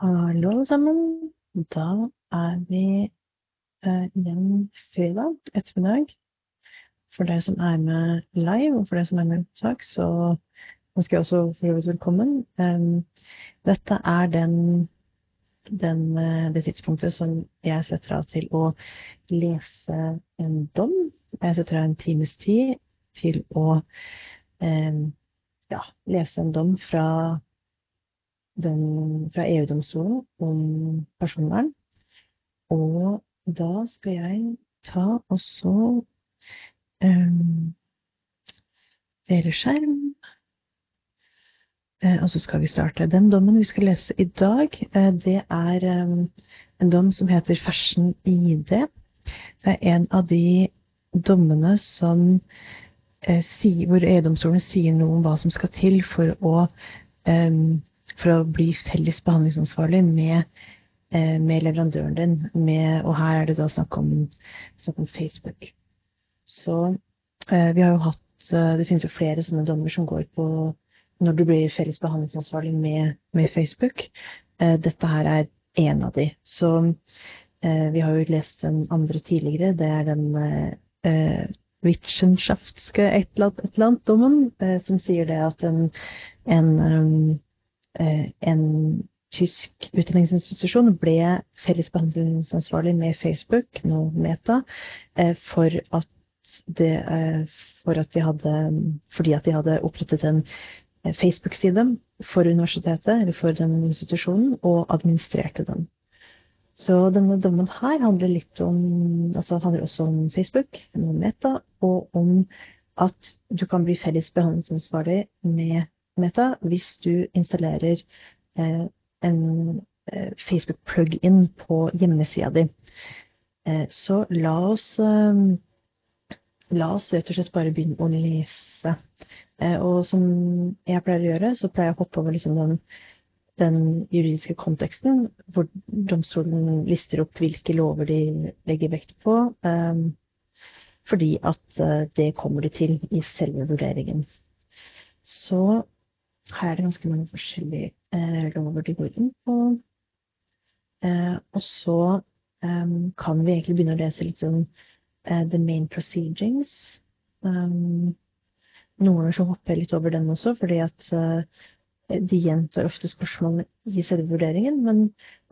Hallo, alle sammen. Da er vi eh, igjen fredag ettermiddag. For deg som er med live, og for deg som er med opptak, så ønsker jeg også for øvrig velkommen. Um, dette er den, den, eh, det tidspunktet som jeg setter av til å lese en dom. Jeg setter av en times tid til å um, ja, lese en dom fra den fra EU-domstolen om personvern. Og da skal jeg ta også um, dele skjerm. Uh, og så skal vi starte. Den dommen vi skal lese i dag, uh, det er um, en dom som heter Fersen ID. Det er en av de dommene som sier, hvor EU-domstolen sier noe om hva som skal til for å um, for å bli felles behandlingsansvarlig med, eh, med leverandøren din. Med, og her er det da snakk om, snakk om Facebook. Så eh, vi har jo hatt eh, Det finnes jo flere sånne dommer som går på når du blir felles behandlingsansvarlig med, med Facebook. Dette her er en av de. Så vi har jo lest den andre tidligere. Det er den eh, Wittgenschafske et eller annet dommen, som sier det at en, en um, en tysk utdanningsinstitusjon ble felles behandlingsansvarlig med Facebook, nå Meta, eh, for at, det, eh, for at de hadde, fordi at de hadde opprettet en Facebook-side for universitetet, eller for den institusjonen, og administrerte den. Så denne dommen her handler litt om altså handler også om Facebook, om Meta, og om at du kan bli felles behandlingsansvarlig med Meta hvis du installerer eh, en eh, Facebook plug-in på hjemmesida di. Eh, så la oss La oss rett og slett bare begynne å lese. Og som jeg pleier å gjøre, så pleier jeg å hoppe over liksom den, den, juridiske konteksten, hvor domstolen lister opp hvilke lover de legger vekt på, fordi at det kommer de til i selve vurderingen. Så her er det ganske mange forskjellige eh, lover går inn på. Eh, og så um, kan vi egentlig begynne å lese litt sånn uh, the main proceedings. Um, noen ganger så hopper jeg litt over den også, fordi at uh, de gjentar ofte spørsmålene i selve vurderingen. Men,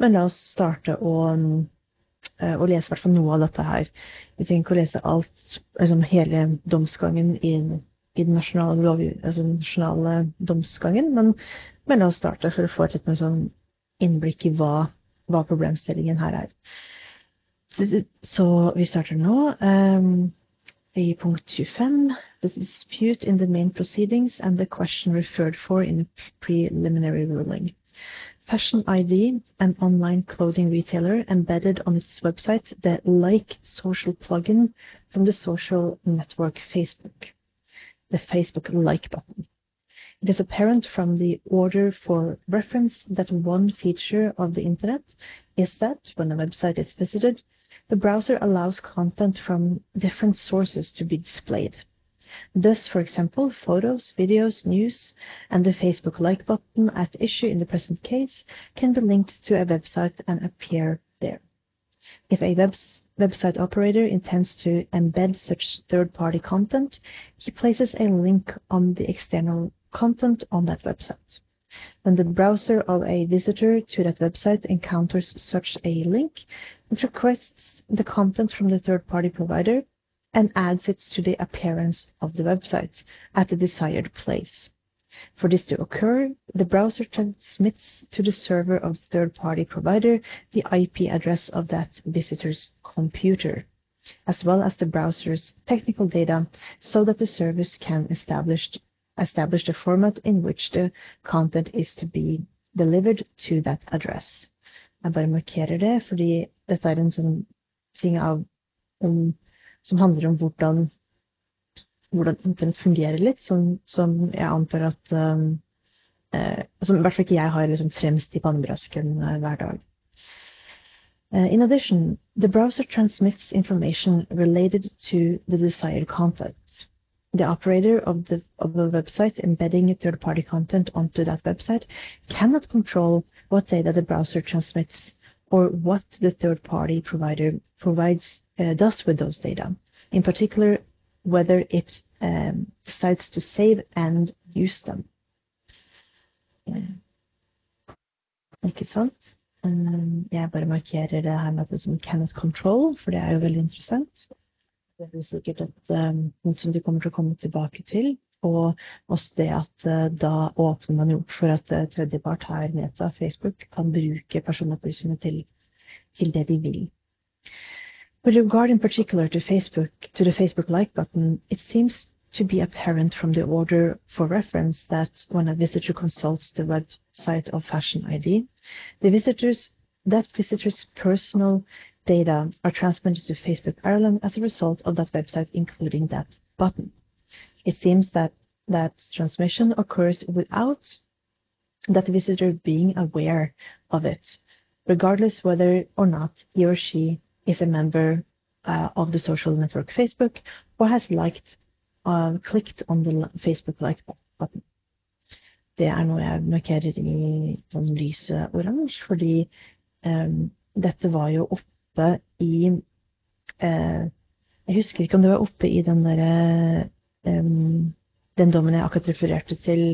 men, la oss starte å, uh, å lese i hvert fall noe av dette her. Vi trenger ikke å lese alt, liksom hele domsgangen i i den nasjonale, lov, altså den nasjonale domsgangen. Men, men, la oss starte for å få et litt mer sånn innblikk i hva, hva problemstillingen her er. Så vi starter nå. Um, i punkt 25, the dispute in the main proceedings and the question referred for in the preliminary ruling. Fashion ID, an online clothing retailer, embedded on its website the Like social plugin from the social network Facebook the Facebook like button. It is apparent from the order for reference that one feature of the Internet is that when a website is visited, the browser allows content from different sources to be displayed. Thus, for example, photos, videos, news, and the Facebook like button at issue in the present case can be linked to a website and appear there. If a website website operator intends to embed such third-party content, he places a link on the external content on that website. When the browser of a visitor to that website encounters such a link, it requests the content from the third-party provider and adds it to the appearance of the website at the desired place. For this to occur, the browser transmits to the server of the third-party provider the IP address of that visitor's computer, as well as the browser's technical data so that the service can establish, establish the format in which the content is to be delivered to that address. Jeg bare markerer det, fordi dette er en sånn ting av, um, som handler om hvordan hvordan internett fungerer litt, som, som jeg antar at um, eh, Som i hvert fall ikke jeg har liksom fremst i pannebrasken eh, hver dag. Uh, in addition, the browser transmits information related to the desired content. the operator of the of a website embedding third-party content onto that website cannot control what data the browser transmits or what the third-party provider provides uh, does with those data. In particular, whether it um, decides to save and use them. Ikke sant? Jeg bare markerer det her med at det som cannot control, for det er jo veldig interessant. Det er sikkert et punkt um, som de kommer til å komme tilbake til. Og også det at uh, da åpner man jo opp for at uh, tredjepart her, Meta, Facebook, kan bruke personopplysninger til, til det de vil. With regard in particular to Facebook, to the Facebook like button, it seems to be apparent from the order for reference that when a visitor consults the website of Fashion ID, the visitors that visitor's personal data are transmitted to Facebook Ireland as a result of that website including that button. It seems that that transmission occurs without that visitor being aware of it, regardless whether or not he or she is a member uh, of the social network Facebook or has liked uh, clicked on the Facebook like button. Det er noe jeg markerer i sånn lyse oransje, fordi um, dette var jo oppe i uh, Jeg husker ikke om det var oppe i den derre um, Den dommen jeg akkurat refererte til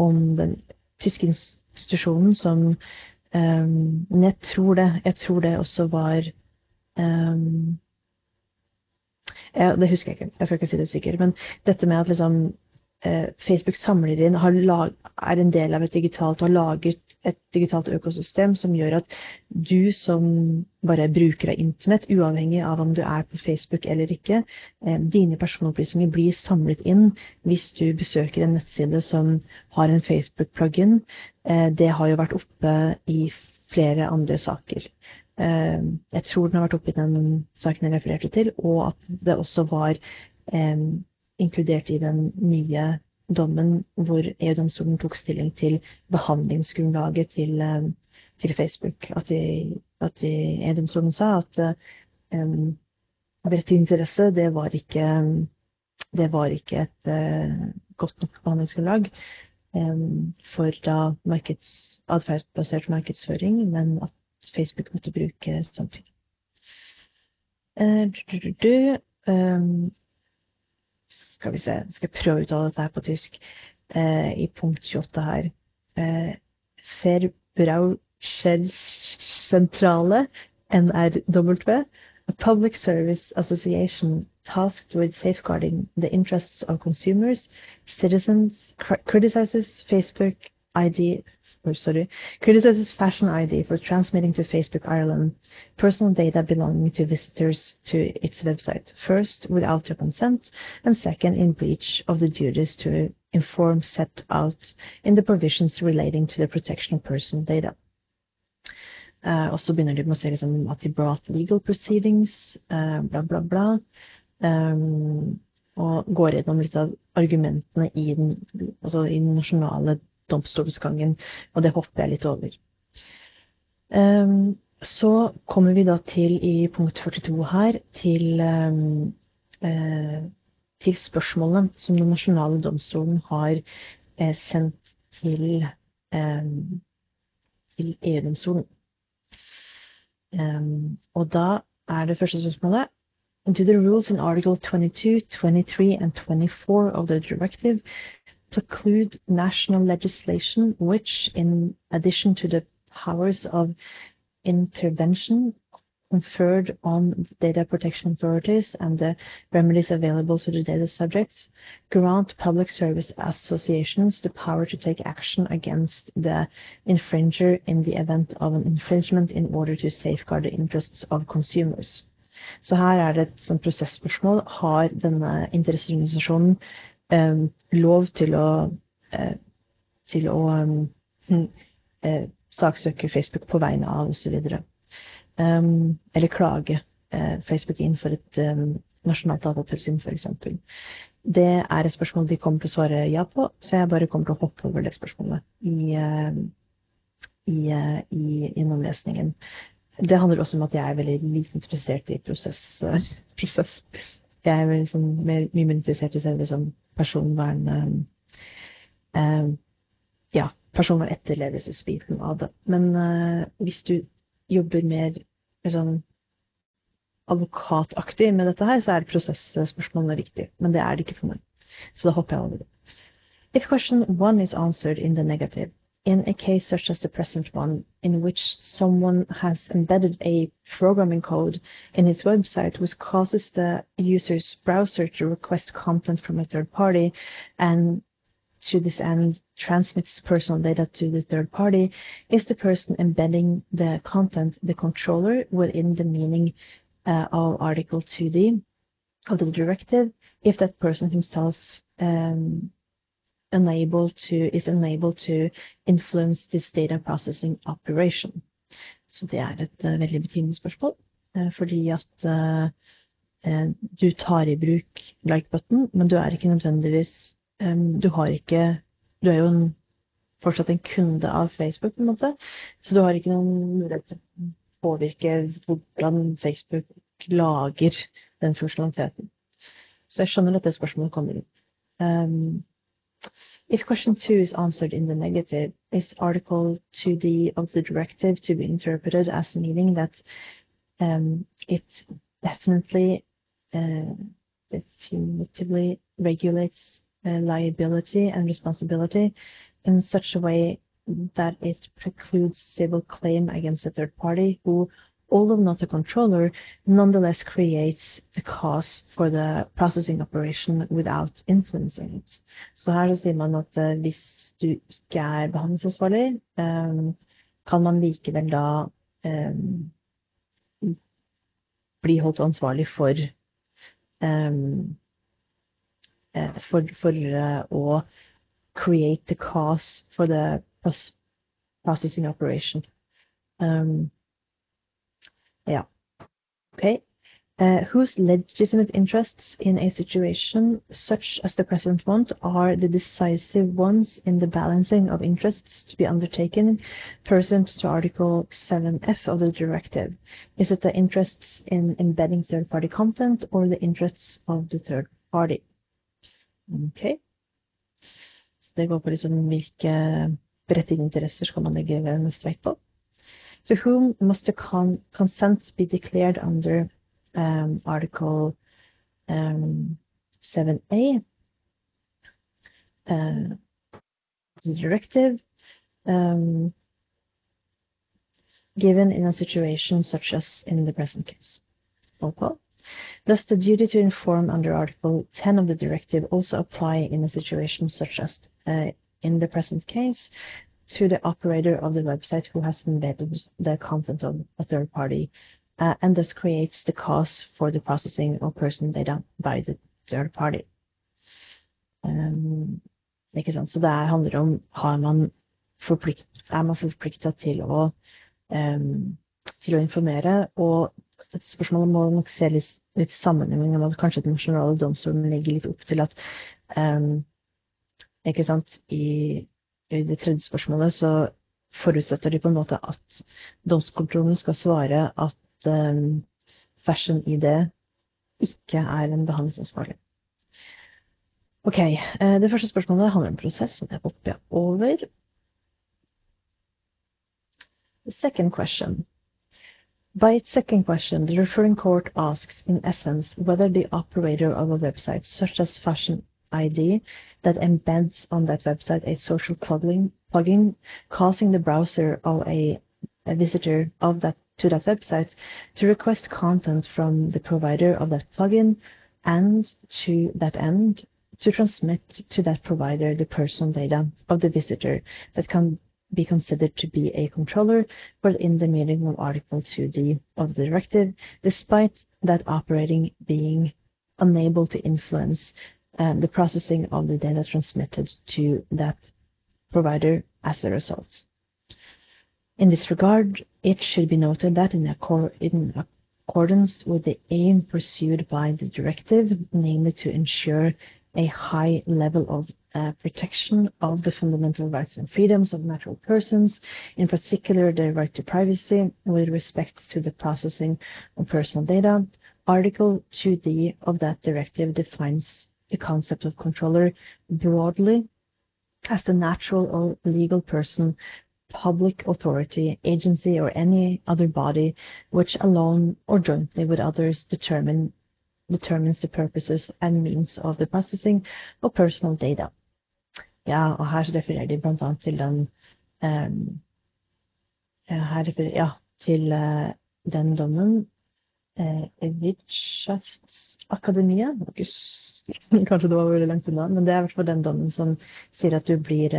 om den tyske institusjonen som um, Men jeg tror det. Jeg tror det også var um, ja, Det husker jeg ikke, jeg skal ikke si det sikkert. Men dette med at liksom eh, Facebook samler inn, lag, er en del av et digitalt, har laget et digitalt økosystem som gjør at du som bare bruker av Internett, uavhengig av om du er på Facebook eller ikke, eh, dine personopplysninger blir samlet inn hvis du besøker en nettside som har en Facebook-plugin. Eh, det har jo vært oppe i flere andre saker. Eh, jeg tror den har vært oppe i den saken jeg refererte til, og at det også var eh, inkludert i den nye dommen hvor EU-domstolen tok stilling til behandlingsgrunnlaget til, eh, til Facebook. At, at EU-domstolen sa at um, interesse, det var ikke, det var ikke et uh, godt nok behandlingsgrunnlag um, for da markeds, atferdsbasert markedsføring, men at Facebook måtte bruke samtykke. Uh, um, skal vi se, skal jeg prøve å uttale dette her på tysk uh, i punkt 28 her. Uh, Verbraucherzentrale, NRW, a public service association tasked with safeguarding the interests of consumers, citizens, criticizes Facebook ID or sorry, criticizes Fashion ID for transmitting to Facebook Ireland personal data belonging to visitors to its website, first without their consent, and second in breach of the duties to inform set out in the provisions relating to the protection of personal data. Uh, og så begynner de med å se brought legal proceedings, uh, bla, bla, bla. Um, og går gjennom litt av argumentene i den, altså i den nasjonale domstolsgangen, og det hopper jeg litt over. Um, så kommer vi da til i punkt 42 her til, um, uh, til spørsmålene som den nasjonale domstolen har uh, sendt til, um, til EU-domstolen. og da er det første spørsmålet into the rules in Article 22, 23, and 24 of the directive preclude national legislation which, in addition to the powers of intervention conferred on data protection authorities and the remedies available to the data subjects, grant public service associations the power to take action against the infringer in the event of an infringement in order to safeguard the interests of consumers. Så her er det et sånt prosessspørsmål. Har denne interesseorganisasjonen lov til å, uh, til å um, uh, saksøke Facebook på vegne av osv. Um, eller klage Facebook inn for et nasjonalt datatilsyn f.eks. Det er et spørsmål de kommer til å svare ja på, så jeg bare kommer til å hoppe over det spørsmålet i, i, i gjennomlesningen. Det handler også om at jeg er veldig lite interessert i prosess, prosess jeg er liksom mer, mye mer interessert i selve sånn personvern eh, Ja, personvernetterlevelsesbiten av det. Men eh, hvis du jobber mer liksom, advokataktig med dette her, så er prosessspørsmålene viktig. Men det er det ikke for meg. Så da hopper jeg over det. If question one is answered in the negative, in a case such as the present one, in which someone has embedded a programming code in its website which causes the user's browser to request content from a third party and to this end transmits personal data to the third party, is the person embedding the content the controller within the meaning uh, of Article 2D of the directive? If that person himself um, to, is enabled to influence this data processing operation. Så det er et uh, veldig betimelig spørsmål, uh, fordi at uh, du tar i bruk like-button, men du er ikke nødvendigvis um, Du har ikke Du er jo en, fortsatt en kunde av Facebook, på en måte, så du har ikke noen mulighet til å påvirke hvordan Facebook lager den funksjonaliteten. Så jeg skjønner at det spørsmålet kommer inn. Um, If question two is answered in the negative, is Article 2D of the directive to be interpreted as meaning that um, it definitely uh, definitively regulates uh, liability and responsibility in such a way that it precludes civil claim against a third party who although not a controller, nonetheless creates the cause for the processing operation without influencing it. Så her sier man at uh, hvis du ikke er behandlingsansvarlig, um, kan man likevel da um, bli holdt ansvarlig for for, for å create the cause for the processing operation. Um, yeah. Okay. Uh, whose legitimate interests in a situation such as the present one are the decisive ones in the balancing of interests to be undertaken pursuant to Article 7F of the directive? Is it the interests in embedding third-party content or the interests of the third party? Okay. Så det går på liksom hvilke berettigede interesser skal man legge mest vekt på. To whom must the con consent be declared under um, Article um, 7a, uh, the directive, um, given in a situation such as in the present case. Okay. Does the duty to inform under Article 10 of the directive also apply in a situation such as uh, in the present case, to the operator of the website who has embedded the content of a third party, uh, and thus creates the cost for the processing of personal data by the third party. Um, ikke sant? Så det handler om har man er man forplikta til å um, til å informere. Og dette spørsmålet må nok se litt, litt sammenheng med at kanskje den nasjonale domstolen legger litt opp til at um, ikke sant, i i det tredje spørsmålet så forutsetter de på en måte at domskontrollen skal svare at um, Fashion ID ikke er en behandlingsansvarlig. Ok, uh, Det første spørsmålet handler om prosess, og det hopper over. The second question. By its second question, the referring court asks, in essence, whether the operator of a website, such as Fashion ID that embeds on that website a social plugin, plugin causing the browser of a, a visitor of that to that website to request content from the provider of that plugin and to that end to transmit to that provider the personal data of the visitor that can be considered to be a controller within the meaning of Article 2D of the directive, despite that operating being unable to influence um, the processing of the data transmitted to that provider as a result. In this regard, it should be noted that in, in accordance with the aim pursued by the directive, namely to ensure a high level of uh, protection of the fundamental rights and freedoms of natural persons, in particular the right to privacy with respect to the processing of personal data, Article 2D of that directive defines the concept of controller broadly as the natural or legal person, public authority, agency, or any other body which alone or jointly with others determine determines the purposes and means of the processing of personal data. Ja, og her refererer de bl.a. til den um, her ja, til uh, den dommen uh, Wirtschaftsakademiet. Kanskje det var veldig langt unna, men det er i hvert fall den dommen som sier at du blir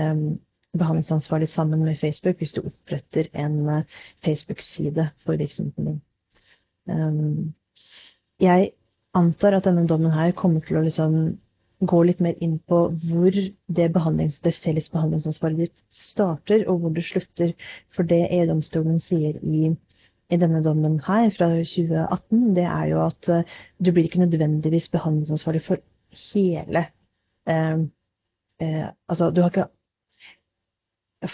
behandlingsansvarlig sammen med Facebook hvis du oppretter en uh, Facebook-side for virksomheten din. Jeg antar at denne dommen her kommer til å liksom gå litt mer inn på hvor det, det felles behandlingsansvaret ditt starter, og hvor det slutter. For det EU-domstolen sier i, i, denne dommen her fra 2018, det er jo at uh, du blir ikke nødvendigvis behandlingsansvarlig for hele eh, eh, Altså, du har ikke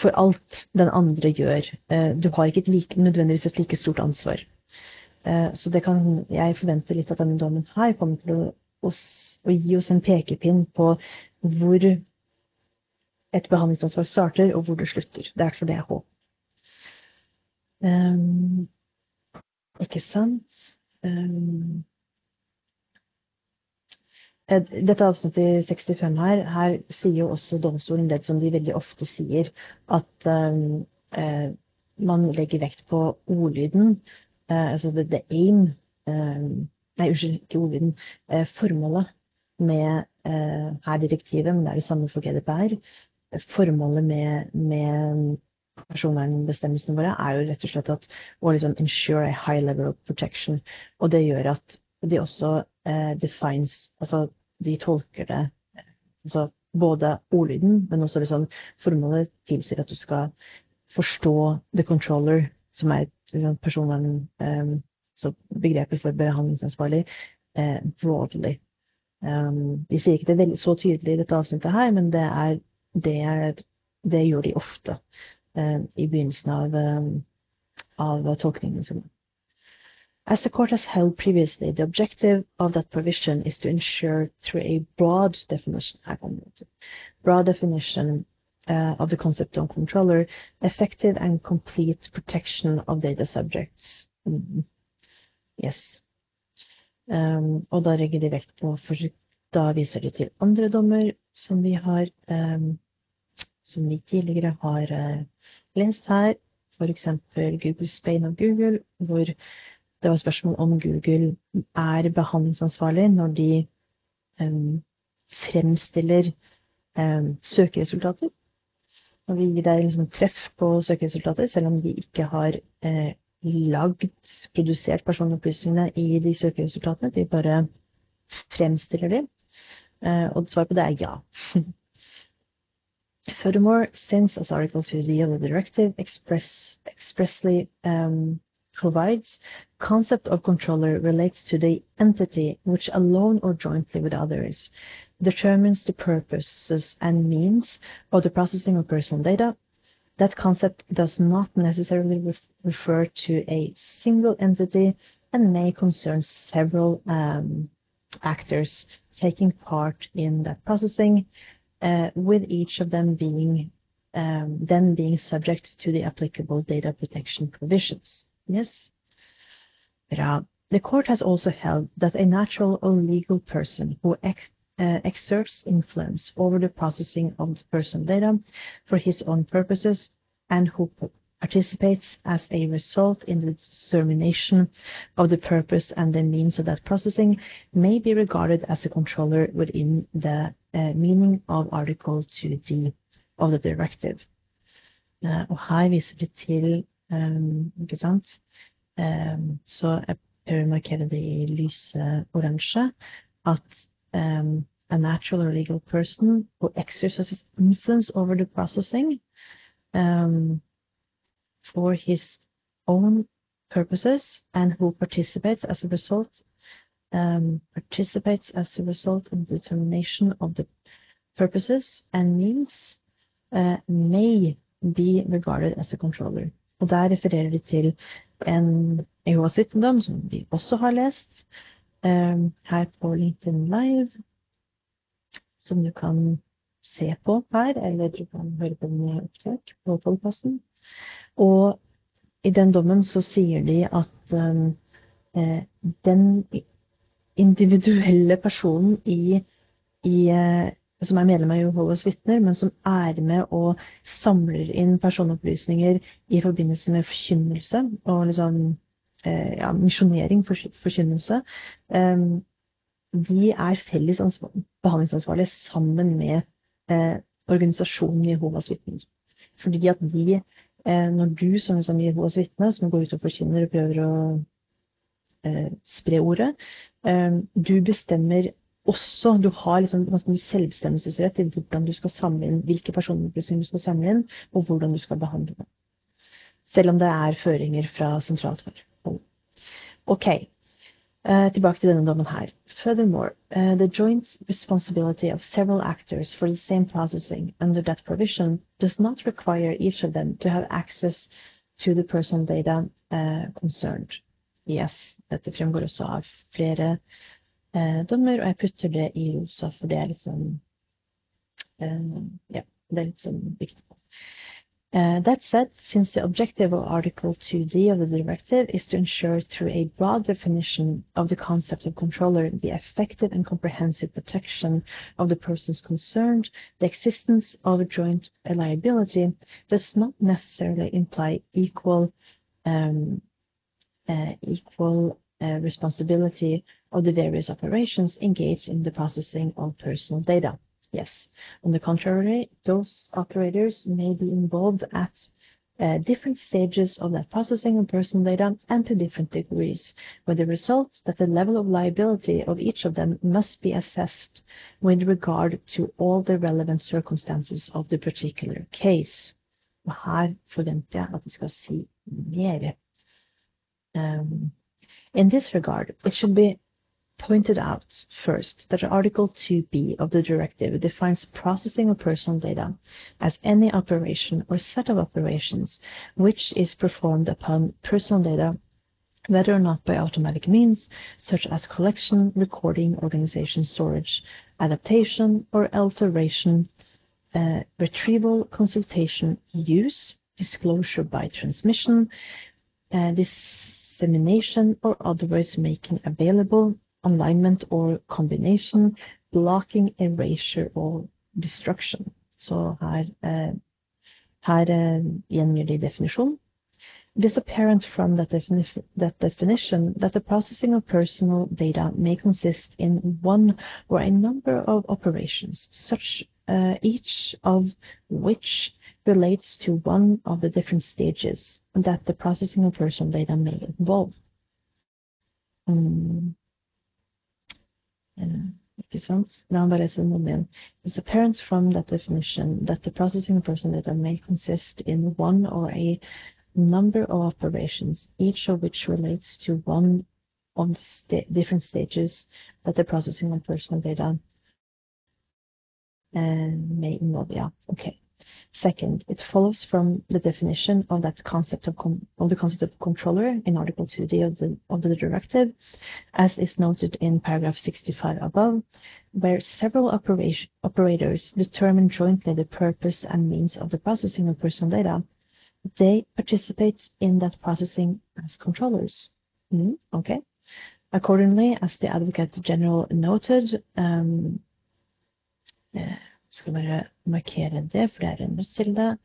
for alt den andre gjør. Du har ikke et like, nødvendigvis et like stort ansvar. Eh, så det kan jeg forventer litt at denne dommen her kommer til å, oss, å gi oss en pekepinn på hvor et behandlingsansvar starter, og hvor det slutter. Det er derfor det jeg håper. Um, ikke sant? Um, dette avsnittet i 65 her, her sier jo også domstolen det som de veldig ofte sier, at um, eh, man legger vekt på ordlyden Eh, altså the, the aim eh, Nei, unnskyld, ikke ordlyden. Formålet med her direktivet, men det er det samme for GDPR. Formålet med, med personvernbestemmelsene våre er jo rett og slett at å liksom ensure a high level of protection. Og det gjør at de også eh, defines Altså de tolker det altså både ordlyden, men også liksom formålet tilsier at du skal forstå the controller som er liksom, personvern, Eh, begrepet for behandlingsansvarlig, eh, broadly. Um, de sier ikke det veldig, så tydelig i dette avsnittet her, men det, er, det, er, det gjør de ofte i begynnelsen av, um, av tolkningen sin. As the court has held previously, the objective of that provision is to ensure through a broad definition, broad definition uh, of the concept of controller, effective and complete protection of data subjects. Mm. Yes. Um, og da legger de vekt på for Da viser de til andre dommer som vi har um, som vi tidligere har uh, lest her. F.eks. Google Spain og Google, hvor det var spørsmål om Google er behandlingsansvarlig når de um, fremstiller søkeresultater og vi gir deg liksom treff på søkeresultater, selv om de ikke har uh, lagd, produsert personopplysningene i de søkeresultatene. De bare fremstiller dem. Uh, og svaret på det er ja. Furthermore, since, as Article 2D of the Directive express, expressly um, provides, concept of controller relates to the entity which alone or jointly with others determines the purposes and means of the processing of personal data. That concept does not necessarily ref refer to a single entity and may concern several um, actors taking part in that processing, with each of them being um, then being subject to the applicable data protection provisions. Yes? Bra. The court has also held that a natural or legal person who uh, exerts influence over the processing of the personal data for his own purposes and who participates as a result in the determination of the purpose and the means of that processing may be regarded as a controller within the uh, meaning of Article 2D of the directive. Uh, og her viser det til um, ikke sant? Um, så jeg prøver å markere det i at um, a natural or legal person who exercises influence over the processing um, for his own purposes and who participates as a result participates as a result in the determination of the purposes and means uh, may be regarded as a controller. Og der refererer de til en EOA-sittendom som vi også har lest, um, her på LinkedIn Live, som du kan se på her, eller du kan høre på den i opptak på podkasten. Og i den dommen så sier de at um, eh, den individuelle personen i, i eh, som er medlem av Jehovas vitner, men som er med og samler inn personopplysninger i forbindelse med forkynnelse og liksom, eh, ja, misjonering, for, forkynnelse. Eh, vi er felles behandlingsansvarlige sammen med eh, organisasjonen Jehovas vitner. Fordi at vi, eh, når du som liksom, Jehovas vitne, som går ut og forkynner og prøver å eh, spre ordet, eh, du bestemmer også du har liksom selvbestemmelsesrett til hvordan du skal samle inn, hvilke personopplysninger du skal samle inn, og hvordan du skal behandle dem. Selv om det er føringer fra sentralt hold. Ok, uh, tilbake til denne dommen her. Furthermore, uh, the joint responsibility of several actors for the same processing under that provision does not require each of them to have access to the personal data uh, concerned. Yes, dette fremgår også av flere eh, dommer, og jeg putter det i rosa, for det er liksom eh, Ja, det er litt sånn viktig. Uh, that said, since the objective of Article 2D of the directive is to ensure through a broad definition of the concept of controller the effective and comprehensive protection of the persons concerned, the existence of a joint liability does not necessarily imply equal um, equal uh, responsibility of the various operations engaged in the processing of personal data. Yes. On the contrary, those operators may be involved at uh, different stages of that processing of personal data and to different degrees, with the result that the level of liability of each of them must be assessed with regard to all the relevant circumstances of the particular case. Her forventer jeg at vi skal si mer. Um, in this regard, it should be pointed out first that Article 2b of the directive defines processing of personal data as any operation or set of operations which is performed upon personal data whether or not by automatic means, such as collection, recording, organization, storage, adaptation, or alteration, uh, retrieval, consultation, use, disclosure by transmission, uh, dissemination, or otherwise making available alignment or combination, blocking, erasure or destruction. Så her, eh, her eh, gjengir de definisjon. It is apparent from that, defini that definition that the processing of personal data may consist in one or a number of operations, such uh, each of which relates to one of the different stages that the processing of personal data may involve. Um, han bare lese den. It's apparent from that definition that the processing of personal data may consist in one or a number of operations, each of which relates to one of the different stages that the processing of personal data uh, may involve. Yeah, okay. Second, it follows from the definition of that concept of, of the concept of controller in Article 2D of the, of the directive, as is noted in paragraph 65 above, where several operators determine jointly the purpose and means of the processing of personal data. They participate in that processing as controllers. Mm, okay. Accordingly, as the Advocate General noted, um, uh, skal bare markere det, for det er en rettskilde.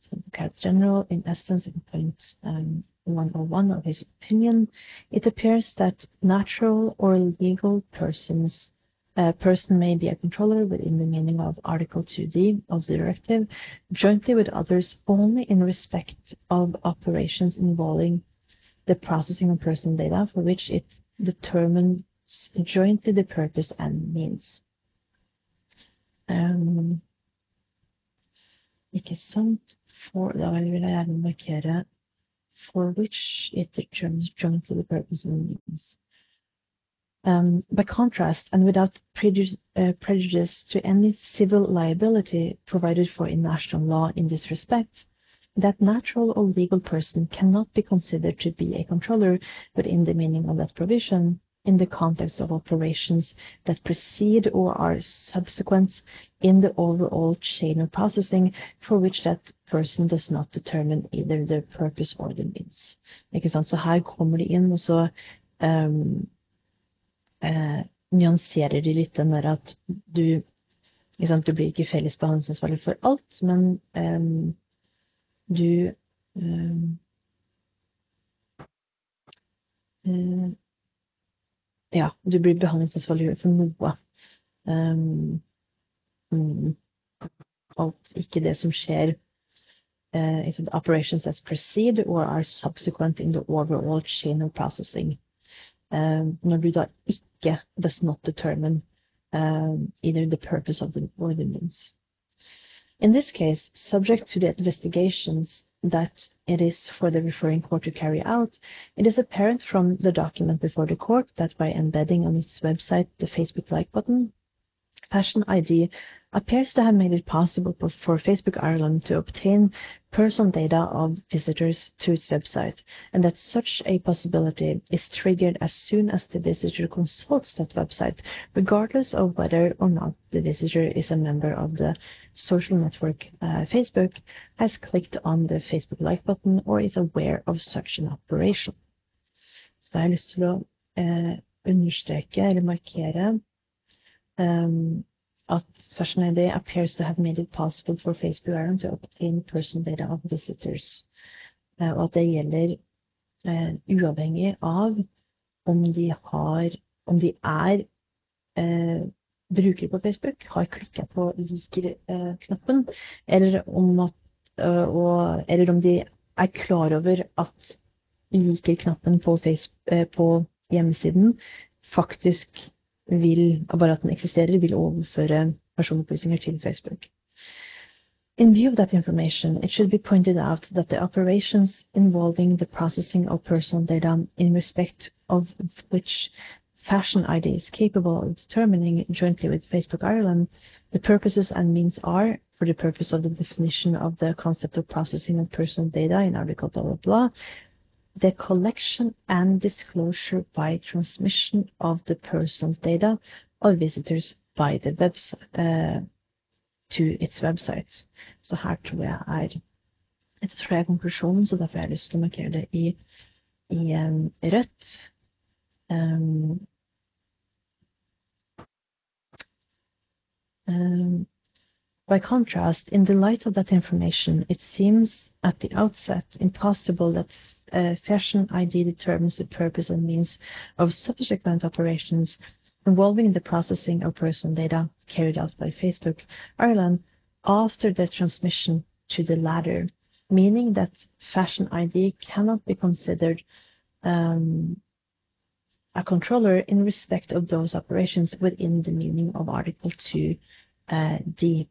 So the General, in essence, in point um, 101 of his opinion, it appears that natural or legal persons a person may be a controller within the meaning of Article 2D of the directive, jointly with others only in respect of operations involving the processing of personal data for which it determines jointly the purpose and means. Um, ikke sant? For, da vil jeg gjerne markere for which it determines jointly the purpose and means. Um, by contrast, and without prejudice, uh, prejudice to any civil liability provided for in national law in this respect, that natural or legal person cannot be considered to be a controller within the meaning of that provision, in the context of operations that precede or are subsequent in the overall chain of processing for which that person does not determine either the purpose or the means. Ikke sant? Så her kommer de inn, og så um, eh, nyanserer de litt den der at du ikke sant, Du blir ikke felles behandlingsansvarlig for alt, men um, du um, uh, Ja, du blir behandlingsansvarlig for noe. Um, um, alt, ikke det som skjer uh, operations that precede or are subsequent in the overall chain of processing. Um, når du da ikke does not determine um, either the purpose of the or the means. In this case, subject to the investigations that it is for the referring court to carry out, it is apparent from the document before the court that by embedding on its website the Facebook like button, Fashion ID appears to have made it possible for Facebook Ireland to obtain personal data of visitors to its website, and that such a possibility is triggered as soon as the visitor consults that website, regardless of whether or not the visitor is a member of the social network uh, Facebook, has clicked on the Facebook like button, or is aware of such an operation. Så jeg har lyst til å eh, understreke eller markere um, at Fashion appears to have made it possible for Facebook Ireland to obtain personal data of visitors. Uh, og at det gjelder uh, uavhengig av om de har om de er uh, brukere på Facebook, har klikka på liker-knappen, eller, eller, om de er klar over at liker-knappen på, på hjemmesiden faktisk vil, bare at den eksisterer, vil overføre personopplysninger til Facebook. In view of that information, it should be pointed out that the operations involving the processing of personal data in respect of which Fashion ID is capable of determining jointly with Facebook Ireland the purposes and means are, for the purpose of the definition of the concept of processing of personal data in Article blah blah blah, the collection and disclosure by transmission of the personal data of visitors by the website, uh, to its websites. Så her tror jeg er Dette tror jeg er konklusjonen, så derfor har jeg lyst til å markere det i, i um, rødt. Um, um, by contrast, in the light of that information, it seems at the outset impossible that uh, fashion ID determines the purpose and means of subsequent operations involving the processing of personal data carried out by Facebook Ireland after the transmission to the latter, meaning that Fashion ID cannot be considered um, a controller in respect of those operations within the meaning of Article 2 uh, D.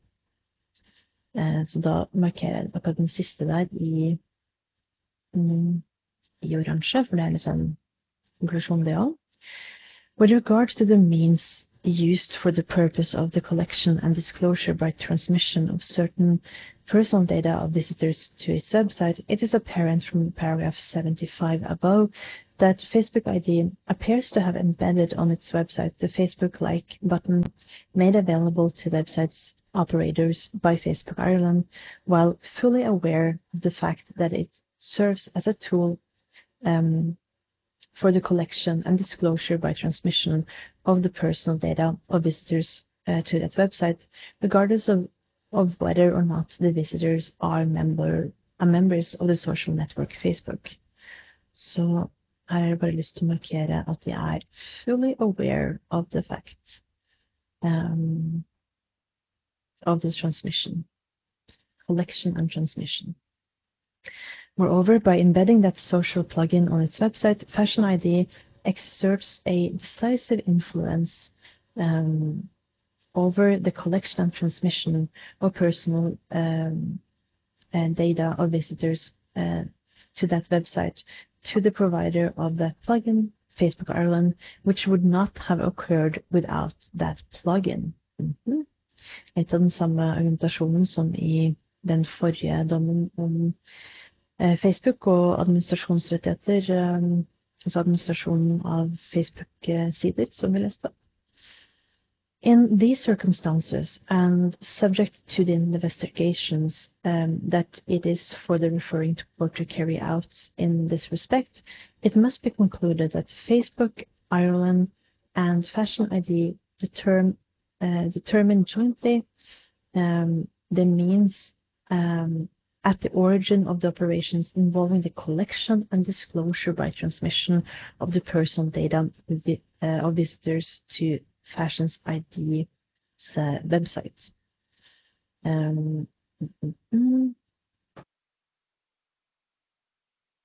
Uh, så da markerer jeg akkurat den siste der i mm, i oransje, for det er det òg. With regard to the means used for the purpose of the collection and disclosure by transmission of certain personal data of visitors to its website, it is apparent from paragraph 75 above that Facebook ID appears to have embedded on its website the Facebook like button made available to websites operators by Facebook Ireland, while fully aware of the fact that it serves as a tool um, for the collection and disclosure by transmission of the personal data of visitors uh, to that website, regardless of, of whether or not the visitors are member, are members of the social network Facebook. Så her har jeg bare lyst til å markere at jeg er fully aware of the fact um, of the transmission, collection and transmission. Moreover, by embedding that social plugin on its website, Fashion ID exerts a decisive influence um, over the collection and transmission of personal um, data of visitors uh, to that website to the provider of that plugin, Facebook Ireland, which would not have occurred without that plugin. Mm -hmm. Litt av den samme argumentasjonen som i den forrige dommen om Eh, Facebook og administrasjonsrettigheter, altså administrasjonen av Facebook-sider, som vi leste. In these circumstances, and subject to the investigations um, that it is for the referring to court to carry out in this respect, it must be concluded that Facebook, Ireland, and Fashion ID determine, uh, determine jointly um, the means um, at the origin of the operations involving the collection and disclosure by transmission of the personal data uh, of visitors to Fashions ID's uh, website. Um,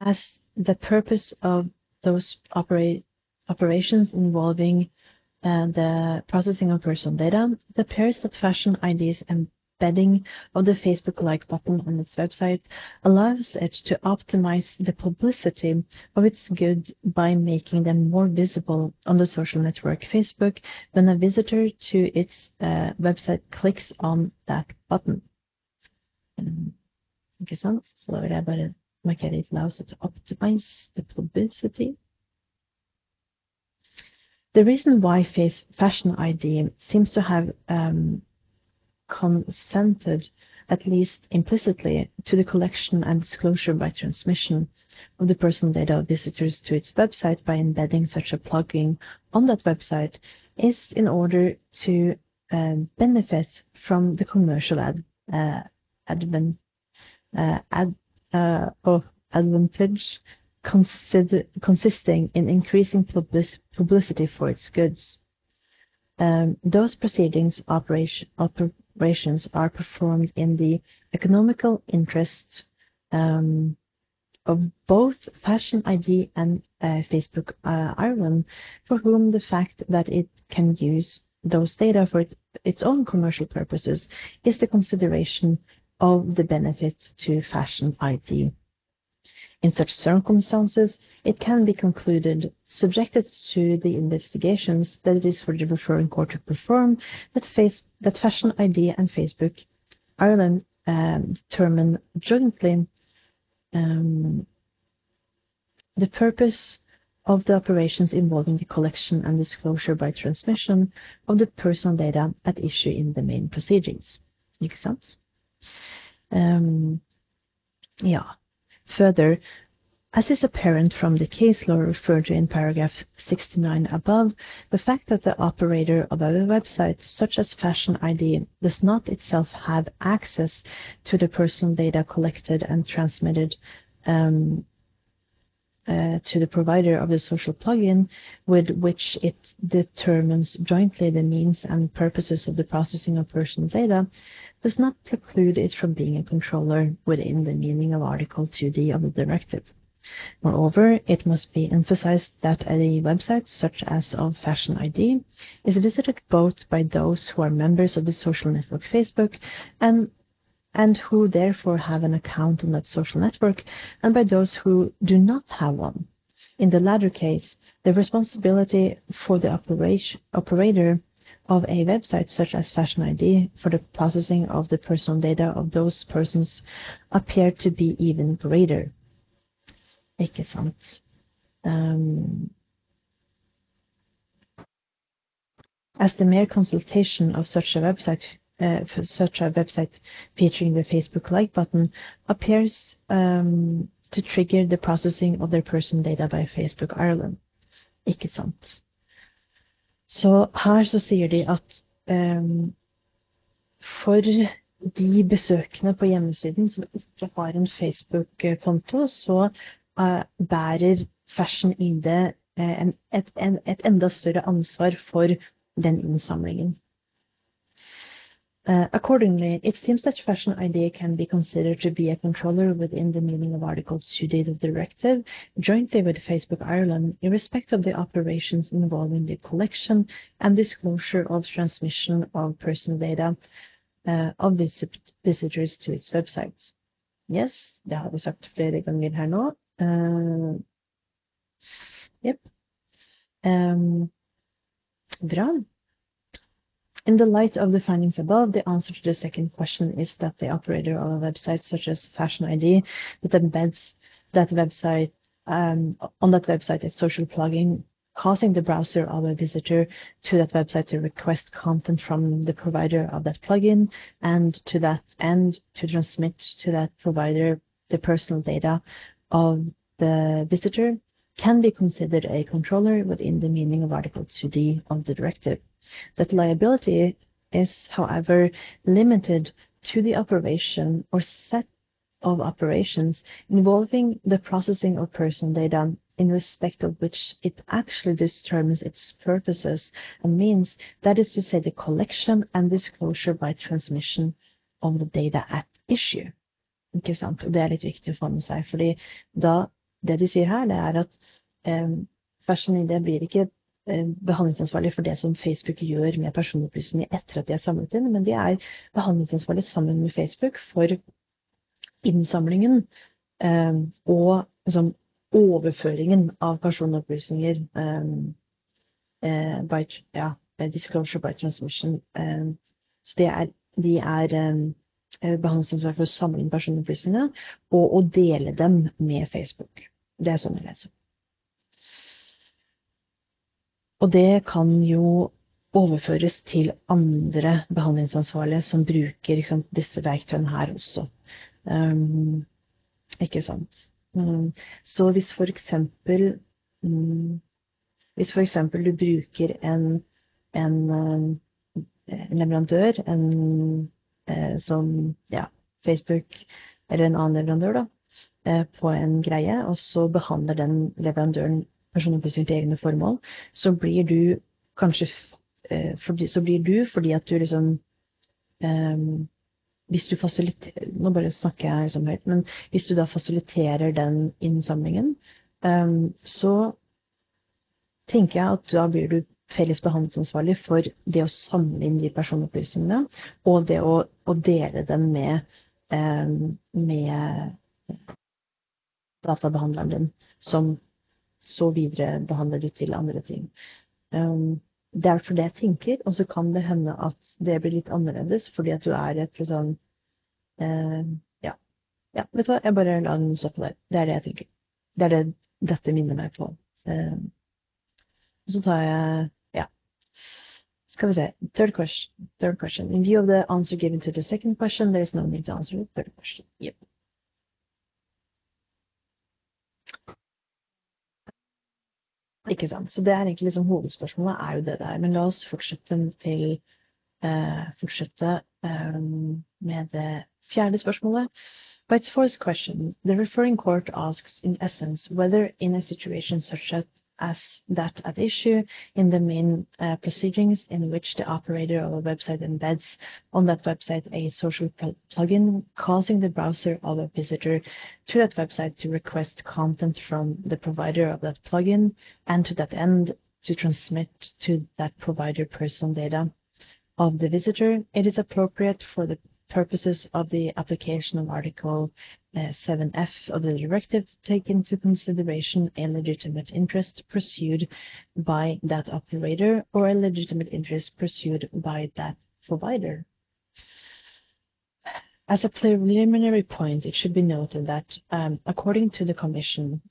as the purpose of those opera operations involving uh, the processing of personal data, it appears that Fashion ID's embedding of the Facebook like button on its website allows it to optimize the publicity of its goods by making them more visible on the social network Facebook when a visitor to its uh, website clicks on that button. Markere it allows it to optimize the publicity. The reason why face Fashion ID seems to have um, consented, at least implicitly, to the collection and disclosure by transmission of the personal data of visitors to its website by embedding such a plugin on that website is in order to uh, benefit from the commercial ad, uh, advan, uh, ad, uh, oh, advantage consider, consisting in increasing public, publicity for its goods. Um, those proceedings operation, operations are performed in the economical interests um, of both Fashion ID and uh, Facebook uh, Ireland, for whom the fact that it can use those data for it, its own commercial purposes is the consideration of the benefit to Fashion ID. In such circumstances, it can be concluded, subjected to the investigations that it is for the referring court to perform, that, face, that Fashion ID and Facebook Ireland um, determine jointly um, the purpose of the operations involving the collection and disclosure by transmission of the personal data at issue in the main proceedings. Ikke sense? Um, ja. Further, as is apparent from the case law referred to in paragraph 69 above, the fact that the operator of a website such as Fashion ID does not itself have access to the personal data collected and transmitted um, uh, to the provider of the social plugin with which it determines jointly the means and purposes of the processing of personal data does not preclude it from being a controller within the meaning of Article 2D of the directive. Moreover, it must be emphasized that a website such as of Fashion ID is visited both by those who are members of the social network Facebook and and who therefore have an account on that social network, and by those who do not have one. In the latter case, the responsibility for the operation, operator of a website such as Fashion ID for the processing of the personal data of those persons appear to be even greater. Ikke sant? Um, as the mere consultation of such a website uh, such a website featuring the Facebook like button appears um, to trigger the processing of their person data by Facebook Ireland. Ikke sant? Så her så sier de at um, for de besøkende på hjemmesiden som ikke har en Facebook-konto, så uh, bærer Fashion ID uh, en, et, en, et, enda større ansvar for den innsamlingen. Uh, accordingly, it seems that Fashion ID can be considered to be a controller within the meaning of Article 2D of the directive, jointly with Facebook Ireland, in respect of the operations involving the collection and disclosure of transmission of personal data uh, of visitors to its websites. Yes, det har vi sagt flere ganger her nå. Uh, yep. Um, bra. In the light of the findings above, the answer to the second question is that the operator of a website such as Fashion ID that embeds that website um, on that website a social plugin causing the browser of a visitor to that website to request content from the provider of that plugin and to that end to transmit to that provider the personal data of the visitor can be considered a controller within the meaning of Article 2D of the directive. That liability is, however, limited to the operation or set of operations involving the processing of personal data in respect of which it actually determines its purposes and means, that is to say the collection and disclosure by transmission of the data at issue. Ikke sant? Og det er litt viktig å få med seg, fordi da, det de sier her, det er at eh, Fashion ID blir ikke eh, behandlingsansvarlig for det som Facebook gjør med personopplysninger etter at de er samlet inn, men de er behandlingsansvarlig sammen med Facebook for innsamlingen eh, og liksom, overføringen av personopplysninger um, uh, by, ja, disclosure by transmission. Eh, så er, de er um, behandlingsansvar for å samle inn personopplysningene og å dele dem med Facebook. Det er sånn jeg leser. Og det kan jo overføres til andre behandlingsansvarlige som bruker sant, disse verktøyene her også. Um, ikke sant. Um, Så hvis for eksempel um, Hvis for eksempel du bruker en, en, en eh, leverandør, en eh, som ja, Facebook eller en annen leverandør, da, eh, på en greie, og så behandler den leverandøren personopplysninger til egne formål, så blir du kanskje så blir du fordi at du liksom um, hvis du fasiliterer Nå bare snakker jeg liksom høyt, men hvis du da fasiliterer den innsamlingen, um, så tenker jeg at da blir du felles behandlingsansvarlig for det å samle inn de personopplysningene, og det å, å dele dem med, eh, med databehandleren din, som så videre behandler du til andre ting. Um, det er for det jeg tenker, og så kan det hende at det blir litt annerledes fordi at du er et liksom eh, ja. ja. Vet du hva, jeg bare lar den stoppe der. Det er det jeg tenker. Det er det dette minner meg på. Eh, så tar jeg vi se. Third question. Third question. In view of the answer given to the second question, there is no need to answer the third question. Yep. Ikke sant. Så det er egentlig liksom hovedspørsmålet er jo det der. Men la oss fortsette til uh, fortsette um, med det fjerde spørsmålet. By its fourth question, the referring court asks in essence whether in a situation such as as that at issue in the main uh, proceedings in which the operator of a website embeds on that website a social pl plugin causing the browser of a visitor to that website to request content from the provider of that plugin and to that end to transmit to that provider personal data of the visitor, it is appropriate for the purposes of the application of Article 7F of the directive to take into consideration a legitimate interest pursued by that operator or a legitimate interest pursued by that provider. As a preliminary point, it should be noted that, um, according to the Commission,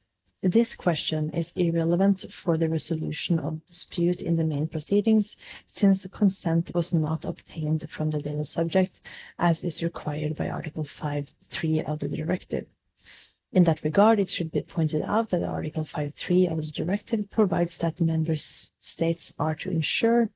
this question is irrelevant for the resolution of dispute in the main proceedings, since consent was not obtained from the legal subject, as is required by Article 5.3 of the directive. In that regard, it should be pointed out that Article 5.3 of the directive provides that member states are to ensure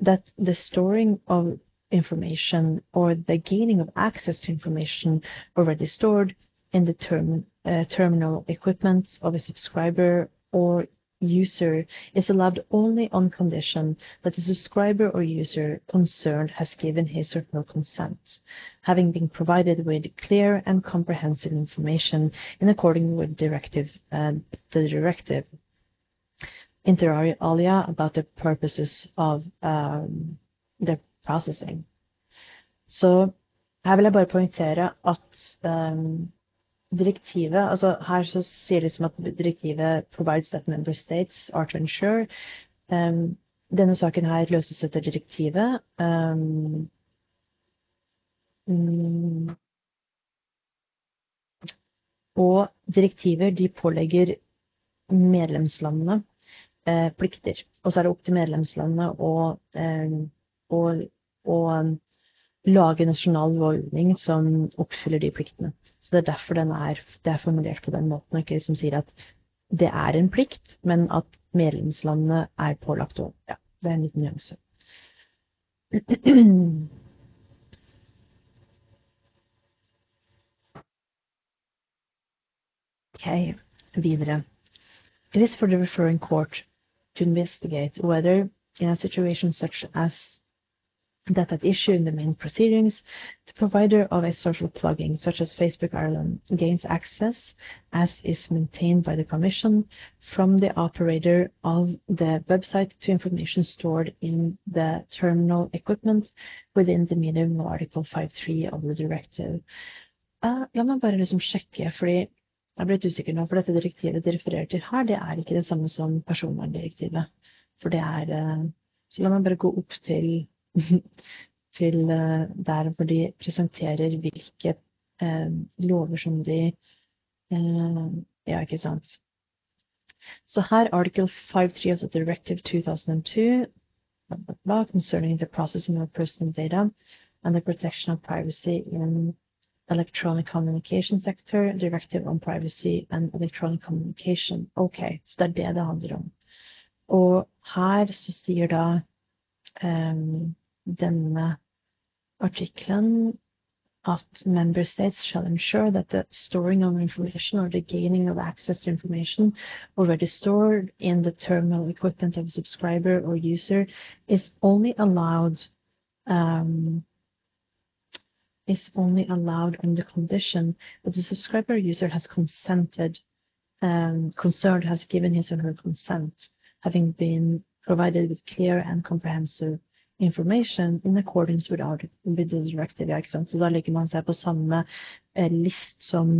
that the storing of information or the gaining of access to information already stored in the term, uh, terminal equipment of a subscriber or user is allowed only on condition that the subscriber or user concerned has given his or her consent, having been provided with clear and comprehensive information in accordance with directive, uh, the directive inter alia about the purposes of um, the processing. Så her vil jeg bare poengtere at um, direktivet altså Her så sier det som at direktivet provides that member states are to ensure. Um, denne saken her løses etter direktivet. Um, og direktiver de pålegger medlemslandene eh, plikter. Og så er det opp til medlemslandene å, eh, å, å lage nasjonal lovgivning som oppfyller de pliktene. Det er derfor er, det er formulert på den måten, og ikke som sier at det er en plikt, men at medlemslandene er pålagt å Ja, det er en liten nyanse. Ok, videre. It is for the referring court to investigate whether, in a situation such as that at issue in the main proceedings, the provider of a social plugin such as Facebook Ireland gains access, as is maintained by the Commission, from the operator of the website to information stored in the terminal equipment within the medium of Article 5.3 of the directive. Uh, la meg bare liksom sjekke, fordi jeg ble litt usikker nå, for dette direktivet de refererer til her, det er ikke det samme som personverndirektivet. For det er uh, Så la meg bare gå opp til til eh, der hvor de presenterer hvilke eh, lover som de eh, Ja, ikke sant. Så her article 5.3 of the Directive 2002 blah, blah, blah, concerning the processing of personal data and the protection of privacy in electronic communication sector, Directive on Privacy and Electronic Communication. Ok, så det er det det handler om. Og her så sier da um, denne artikkelen at member states shall ensure that the storing of information or the gaining of access to information already stored in the terminal equipment of a subscriber or user is only allowed um, is only allowed on the condition that the subscriber user has consented um, concerned has given his or her consent having been provided with clear and comprehensive information in accordance with, our, with the directive. Ja, ikke sant? Så da legger man seg på samme eh, list som,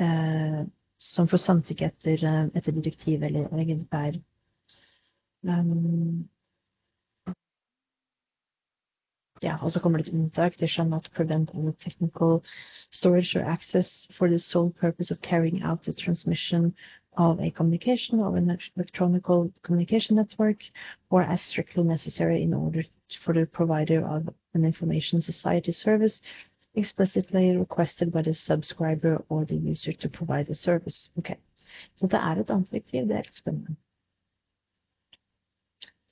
eh, som for samtykke etter, eh, etter direktiv eller, eller. Um, ja, og så kommer det et unntak. They shall not prevent any technical storage or access for the sole purpose of carrying out the transmission of a communication of an electronic communication network or as strictly necessary in order for the provider of an information society service explicitly requested by the subscriber or the user to provide the service. Ok, Så det er et annet direktiv. Det er litt spennende.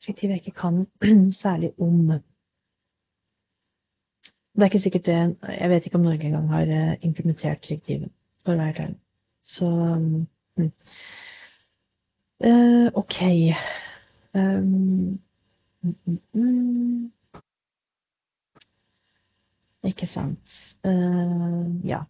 Direktiv jeg ikke kan særlig om. Det er ikke sikkert det Jeg vet ikke om Norge engang har eh, implementert direktivet, for å være. Så um, uh, OK. Um, Mm. Ikke sant. Ja.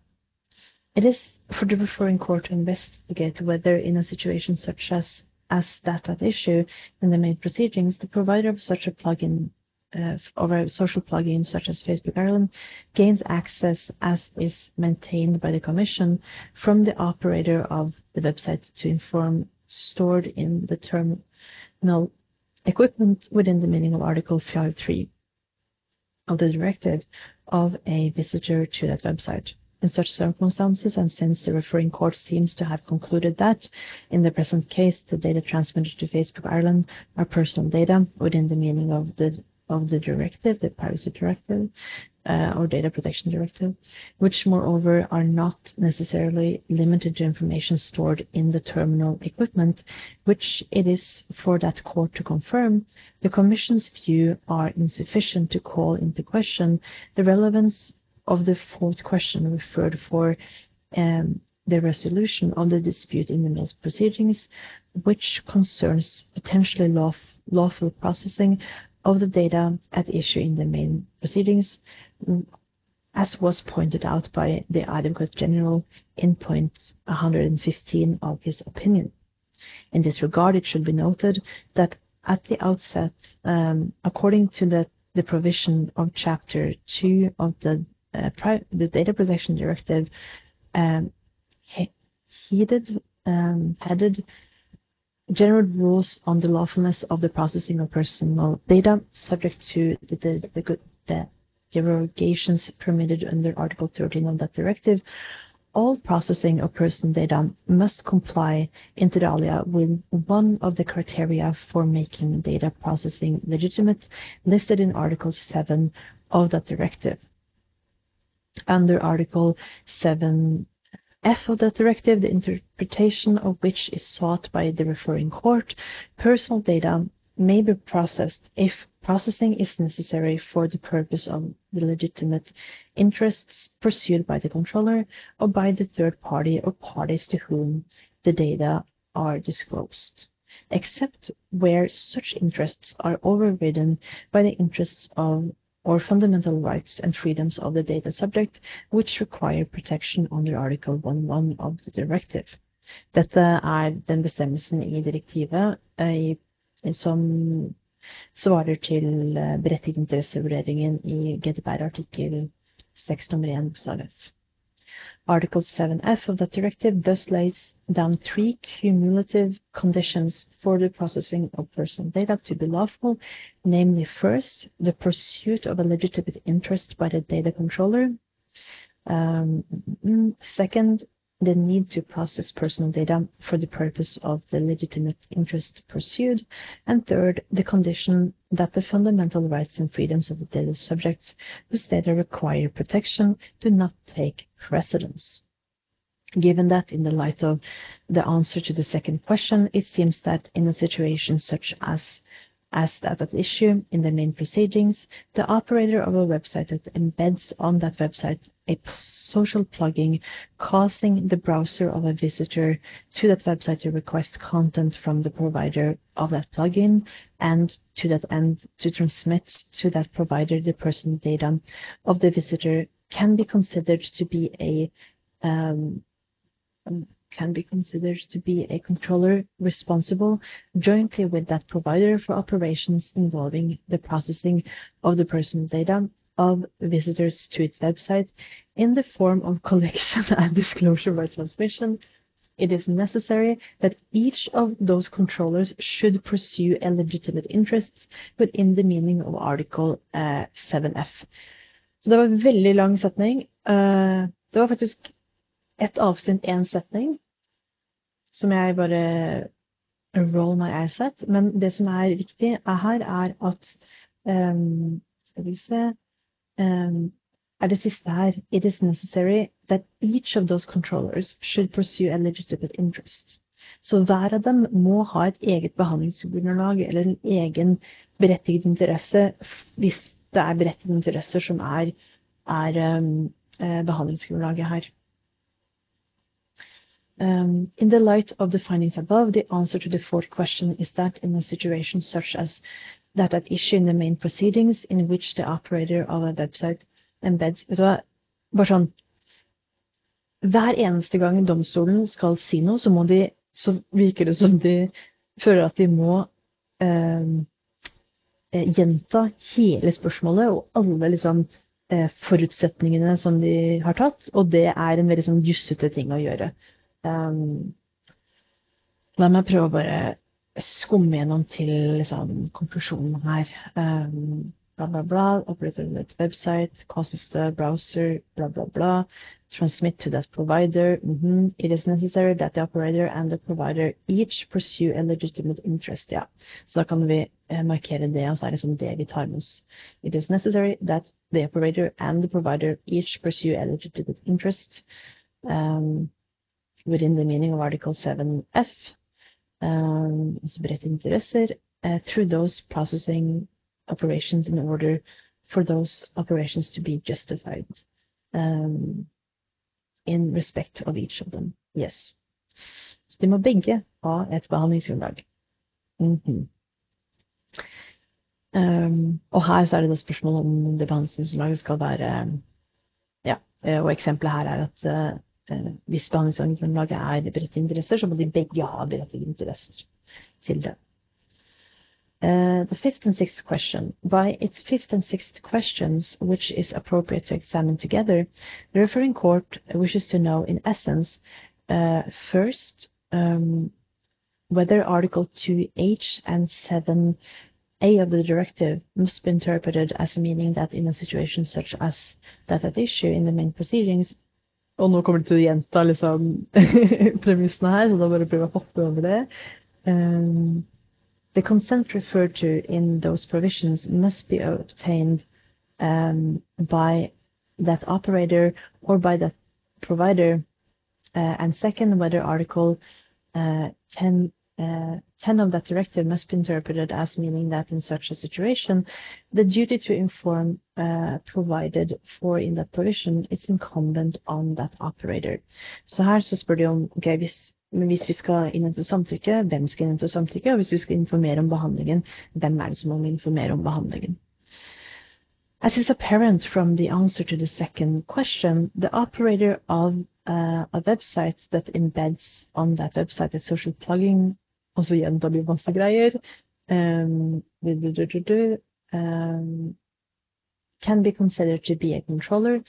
It is for the referring court to investigate whether in a situation such as as that at issue in the main proceedings, the provider of such a plugin uh, or a social plugin such as Facebook Ireland gains access as is maintained by the Commission from the operator of the website to inform stored in the terminal equipment within the meaning of Article 5.3 of the directive of a visitor to that website. In such circumstances, and since the referring court seems to have concluded that, in the present case, the data transmitted to Facebook Ireland are personal data within the meaning of the of the directive, the Privacy Directive, uh, or Data Protection Directive, which moreover are not necessarily limited to information stored in the terminal equipment, which it is for that court to confirm, the Commission's view are insufficient to call into question the relevance of the fourth question referred for um, the resolution of the dispute in the main proceedings, which concerns potentially lawful, lawful processing of the data at issue in the main proceedings, as was pointed out by the Advocate General in point 115 of his opinion. In this regard, it should be noted that at the outset, um, according to the, the provision of Chapter 2 of the, uh, the Data Protection Directive, um, headed, um, headed general rules on the lawfulness of the processing of personal data subject to the, the, the, the derogations permitted under Article 13 of that directive all processing of personal data must comply inter alia with one of the criteria for making data processing legitimate listed in Article 7 of that directive. Under Article 7 F of that directive, the interpretation of which is sought by the referring court, personal data may be processed if processing is necessary for the purpose of the legitimate interests pursued by the controller or by the third party or parties to whom the data are disclosed, except where such interests are overridden by the interests of or fundamental rights and freedoms of the data subject, which require protection under Article 1.1 of the directive. Dette er den bestemmelsen i direktivet i som svarer til eh, berettiget interessevurderingen i GDPR artikkel 6 nummer 1 bokstav F. Article 7F of that directive thus lays down three cumulative conditions for the processing of personal data to be lawful, namely first, the pursuit of a legitimate interest by the data controller, um, mm, second, the need to process personal data for the purpose of the legitimate interest pursued, and third, the condition that the fundamental rights and freedoms of the data subjects whose data require protection do not take precedence. Given that, in the light of the answer to the second question, it seems that in a situation such as as that at issue in the main proceedings, the operator of a website that embeds on that website a social plugin causing the browser of a visitor to that website to request content from the provider of that plugin and to that end to transmit to that provider the personal data of the visitor can be considered to be a um, can be considered to be a controller responsible jointly with that provider for operations involving the processing of the personal data of visitors to its website in the form of collection and disclosure by transmission. It is necessary that each of those controllers should pursue a legitimate interest within the meaning of Article uh, 7F. Så det var en veldig lang setning. Uh, det var faktisk et avsnitt, én setning, som jeg bare roll my eyes at. Men det som er viktig er her, er at um, Skal vi se um, Er det siste her It is necessary that each of those controllers should pursue a legitimate interest. Så hver av dem må ha et eget behandlingsgrunnlag eller en egen berettiget interesse, hvis det er berettigede interesser som er, er um, behandlingsgrunnlaget her. Um, in the light of the findings above, the answer to the fourth question is that in a situation such as that at issue in the main proceedings, in which the operator of a website embeds Vet du hva, bare sånn Hver eneste gang domstolen skal si noe, så, må de, så virker det som de føler at de må um, gjenta hele spørsmålet og alle liksom eh, forutsetningene som de har tatt, og det er en veldig sånn jussete ting å gjøre. Um, la meg prøve å bare skumme gjennom til liksom, konklusjonen her. Um, bla, bla, bla. Net website, causes the browser, bla, bla, bla. Transmit to that provider. Mm -hmm. It is necessary that the operator and the provider each pursue a legitimate interest. Ja. Så da kan vi eh, markere det, og så er det liksom det vi tar med oss. It is necessary that the operator and the provider each pursue a legitimate interest. Um, within the meaning of Article 7F, um, berettigede interesser, uh, through those processing operations in order for those operations to be justified um, in respect of each of them. Yes. Så de må begge ha et behandlingsgrunnlag. Mm -hmm. um, og her så er det da spørsmålet om det behandlingsgrunnlaget skal være Ja, og eksempelet her er at uh, hvis behandlingsgrunnlaget er så må de begge ha interesser til det. Uh, the fifth and sixth question. By its fifth and sixth questions, which is appropriate to examine together, the referring court wishes to know, in essence, uh, first, um, whether Article 2H and 7A of the directive must be interpreted as meaning that in a situation such as that at issue in the main proceedings, Og nå kommer du til å gjenta liksom, premissene her, så da bare prøver jeg å hoppe over det. Um, the consent referred to in those provisions must be obtained um, by that operator or by that provider. Uh, and second, whether Article uh, 10 uh, 10 of that directive must be interpreted as meaning that in such a situation, the duty to inform uh, provided for in that provision is incumbent on that operator. Så her så spør de om okay, hvis, hvis vi skal innhente samtykke, hvem skal innhente samtykke? Og hvis vi skal informere om behandlingen, hvem er det som må informere om behandlingen? As is apparent from the answer to the second question, the operator of uh, a website that embeds on that website a social plugin og så gjentar de masse greier. Um, um, can be considered to be a controller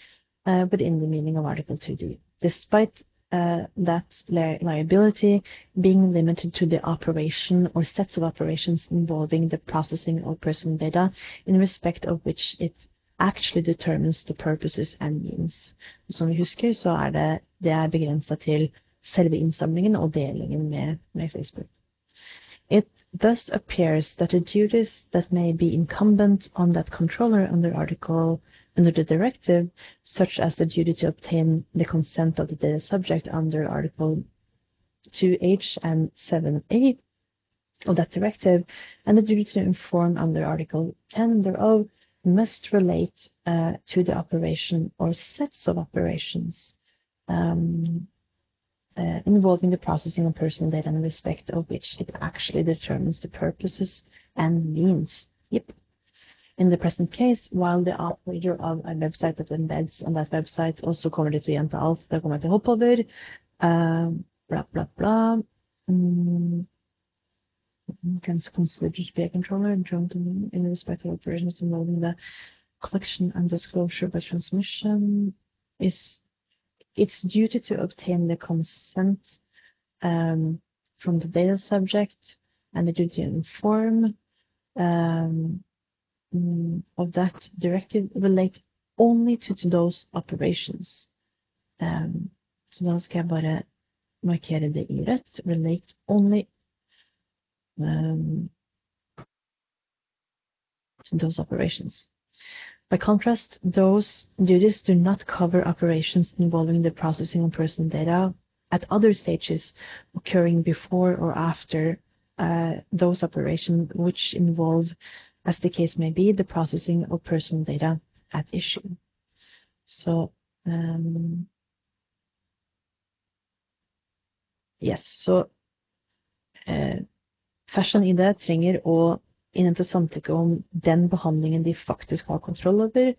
uh, in the meaning of Article 2D, despite uh, that li liability being limited to the operation or sets of operations involving the processing of personal data in respect of which it actually determines the purposes and means. Som vi husker, så er det, det er begrensa til selve innsamlingen og delingen med, med Facebook. It thus appears that the duties that may be incumbent on that controller under Article under the directive, such as the duty to obtain the consent of the data subject under Article 2H and 7A of that directive, and the duty to inform under Article 10 thereof, must relate uh, to the operation or sets of operations. Um, uh, involving the processing of personal data in respect of which it actually determines the purposes and means. Yep. In the present case, while the operator of a website that embeds on that website also kommer det til å alt, det kommer jeg til å over, uh, bla, bla, bla. Mm. Can consider to be a controller joint in respect of operations involving the collection and disclosure by transmission is its duty to obtain the consent um, from the data subject and the duty to inform um, mm, of that directive relate only to, to those operations. Um, så da skal jeg bare markere det i rett. Relate only um, to those operations. By contrast, those duties do not cover operations involving the processing of personal data at other stages occurring before or after uh, those operations which involve, as the case may be, the processing of personal data at issue. So, um, yes, so uh, Fashion ID trenger å innhente samtykke om den behandlingen de faktisk har kontroll over,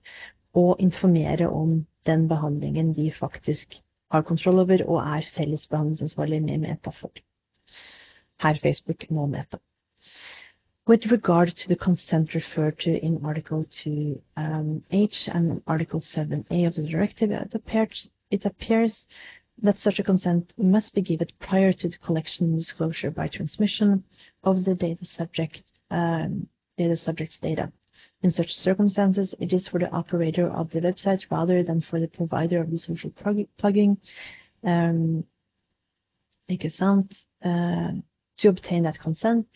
og informere om den behandlingen de faktisk har kontroll over og er felles behandlingsansvarlig med Meta for. Her Facebook nå Meta. With regard to the consent referred to in Article 2H um, and Article 7A of the directive, it appears, it appears that such a consent must be given prior to the collection and disclosure by transmission of the data subject um, data subject's data. In such circumstances, it is for the operator of the website rather than for the provider of the social plugin um, ikke sant, uh, to obtain that consent,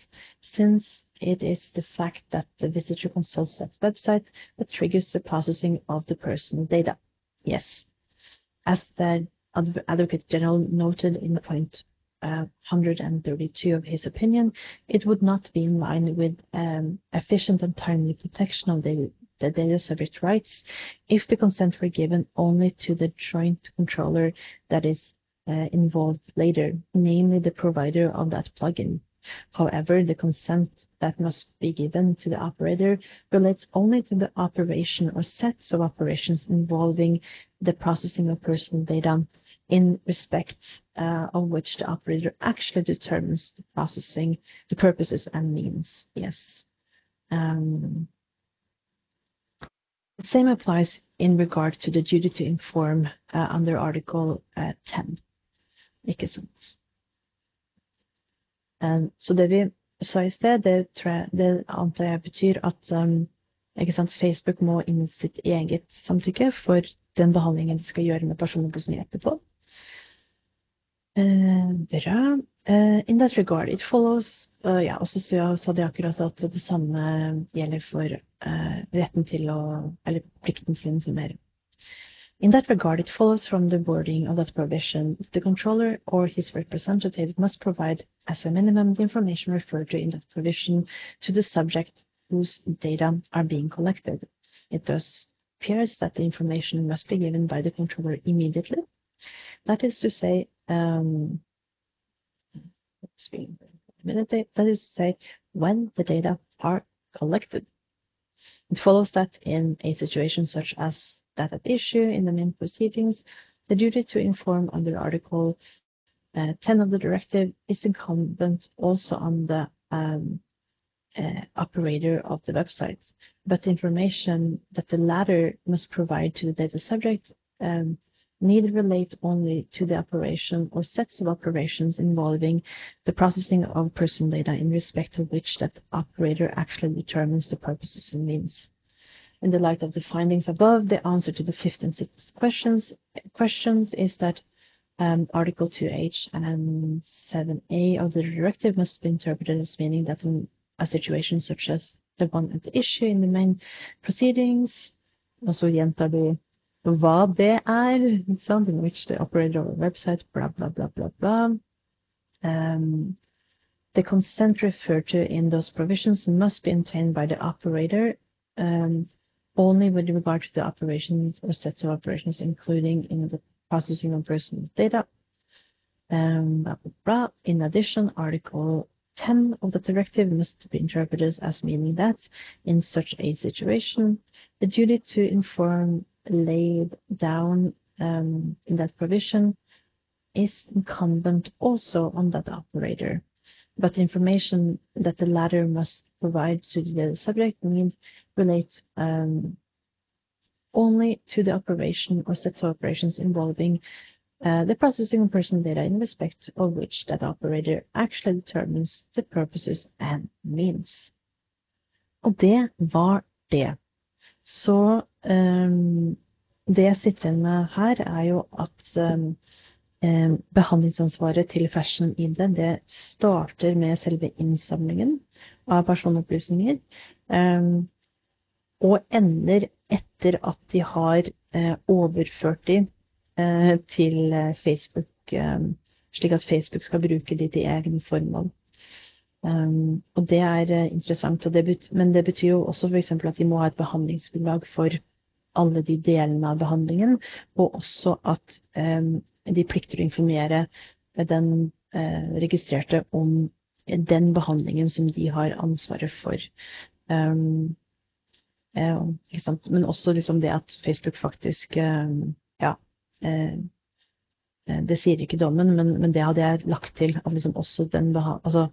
since it is the fact that the visitor consults that website that triggers the processing of the personal data. Yes, as the Advocate General noted in point 132 of his opinion, it would not be in line with um, efficient and timely protection of the, the data subject rights if the consent were given only to the joint controller that is uh, involved later, namely the provider of that plugin. However, the consent that must be given to the operator relates only to the operation or sets of operations involving the processing of personal data in respect uh, of which the operator actually determines the processing, the purposes and means. Yes. Um, the same applies in regard to the duty to inform uh, under Article uh, 10. Ikke sant? Um, så det vi sa i sted, det, jeg, det antar jeg betyr at um, Facebook må inn sitt eget samtykke for den behandlingen de skal gjøre med personopplysninger etterpå. Uh, bra. Uh, in that regard, it follows uh, Ja, og så sa de akkurat at det samme gjelder for retten til å Eller plikten til å informere. In that regard, it follows from the wording of that provision that the controller or his representative must provide as a minimum the information referred to in that provision to the subject whose data are being collected. It thus appears that the information must be given by the controller immediately. That is to say, um, that is to say, when the data are collected. It follows that in a situation such as that at issue in the main proceedings, the duty to inform under Article uh, 10 of the directive is incumbent also on the um, uh, operator of the website, but the information that the latter must provide to the data subject um, need relate only to the operation or sets of operations involving the processing of person data in respect of which that operator actually determines the purposes and means. In the light of the findings above, the answer to the fifth and sixth questions questions is that um, Article 2H and 7A of the directive must be interpreted as meaning that in a situation such as the one at the issue in the main proceedings, så gjentar de hva det er, in which the operator of a website, blah, blah, blah, blah, blah. Um, the consent referred to in those provisions must be obtained by the operator um, only with regard to the operations or sets of operations, including in the processing of personal data. Um, blah, blah, blah. In addition, Article 10 of the directive must be interpreted as meaning that, in such a situation, the duty to inform laid down um, in that provision is incumbent also on that operator. But the information that the latter must provide to the subject means relates um, only to the operation or sets of operations involving uh, the processing of personal data in respect of which that operator actually determines the purposes and means. Det var det. Så um, det jeg sitter igjen med her, er jo at um, behandlingsansvaret til Fashion ID det starter med selve innsamlingen av personopplysninger. Og ender etter at de har overført de til Facebook, slik at Facebook skal bruke de til egne formål. Um, og det er uh, interessant, det men det betyr jo også f.eks. at de må ha et behandlingsgrunnlag for alle de delene av behandlingen, og også at de plikter å informere den registrerte om den behandlingen som de har ansvaret for. Um, eh, Men også liksom det at Facebook faktisk um, Ja. Eh, det sier ikke dommen, men, men, det hadde jeg lagt til. At liksom også den altså,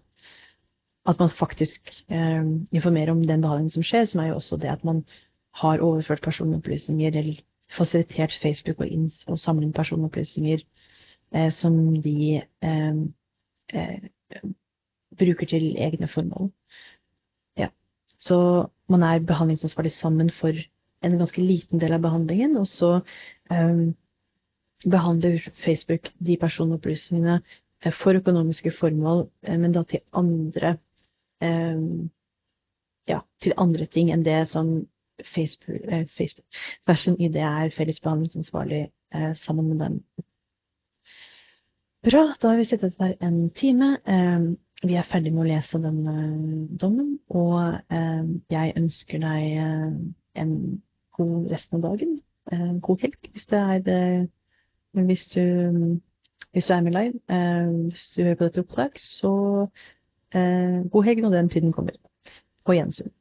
at man faktisk eh, informerer om den behandlingen som skjer, som er jo også det at man har overført personopplysninger eller fasilitert Facebook og, og samle inn personopplysninger eh, som de eh, bruker til egne formål. Ja. Så man er behandlingsansvarlig sammen for en ganske liten del av behandlingen, og så um, behandler Facebook de personopplysningene uh, for økonomiske formål, men da til andre ja, til andre ting enn det som Facebook, uh, Facebook Fashion ID er fellesbehandlingsansvarlig sammen med dem. Bra, da har vi sittet der en time. Um, vi er ferdig med å lese denne dommen, og eh, jeg ønsker deg eh, en god resten av dagen. Eh, god helg hvis er hvis du, hvis du er med live. Eh, hvis du hører på dette opptak, så eh, god helg når den tiden kommer. På gjensyn.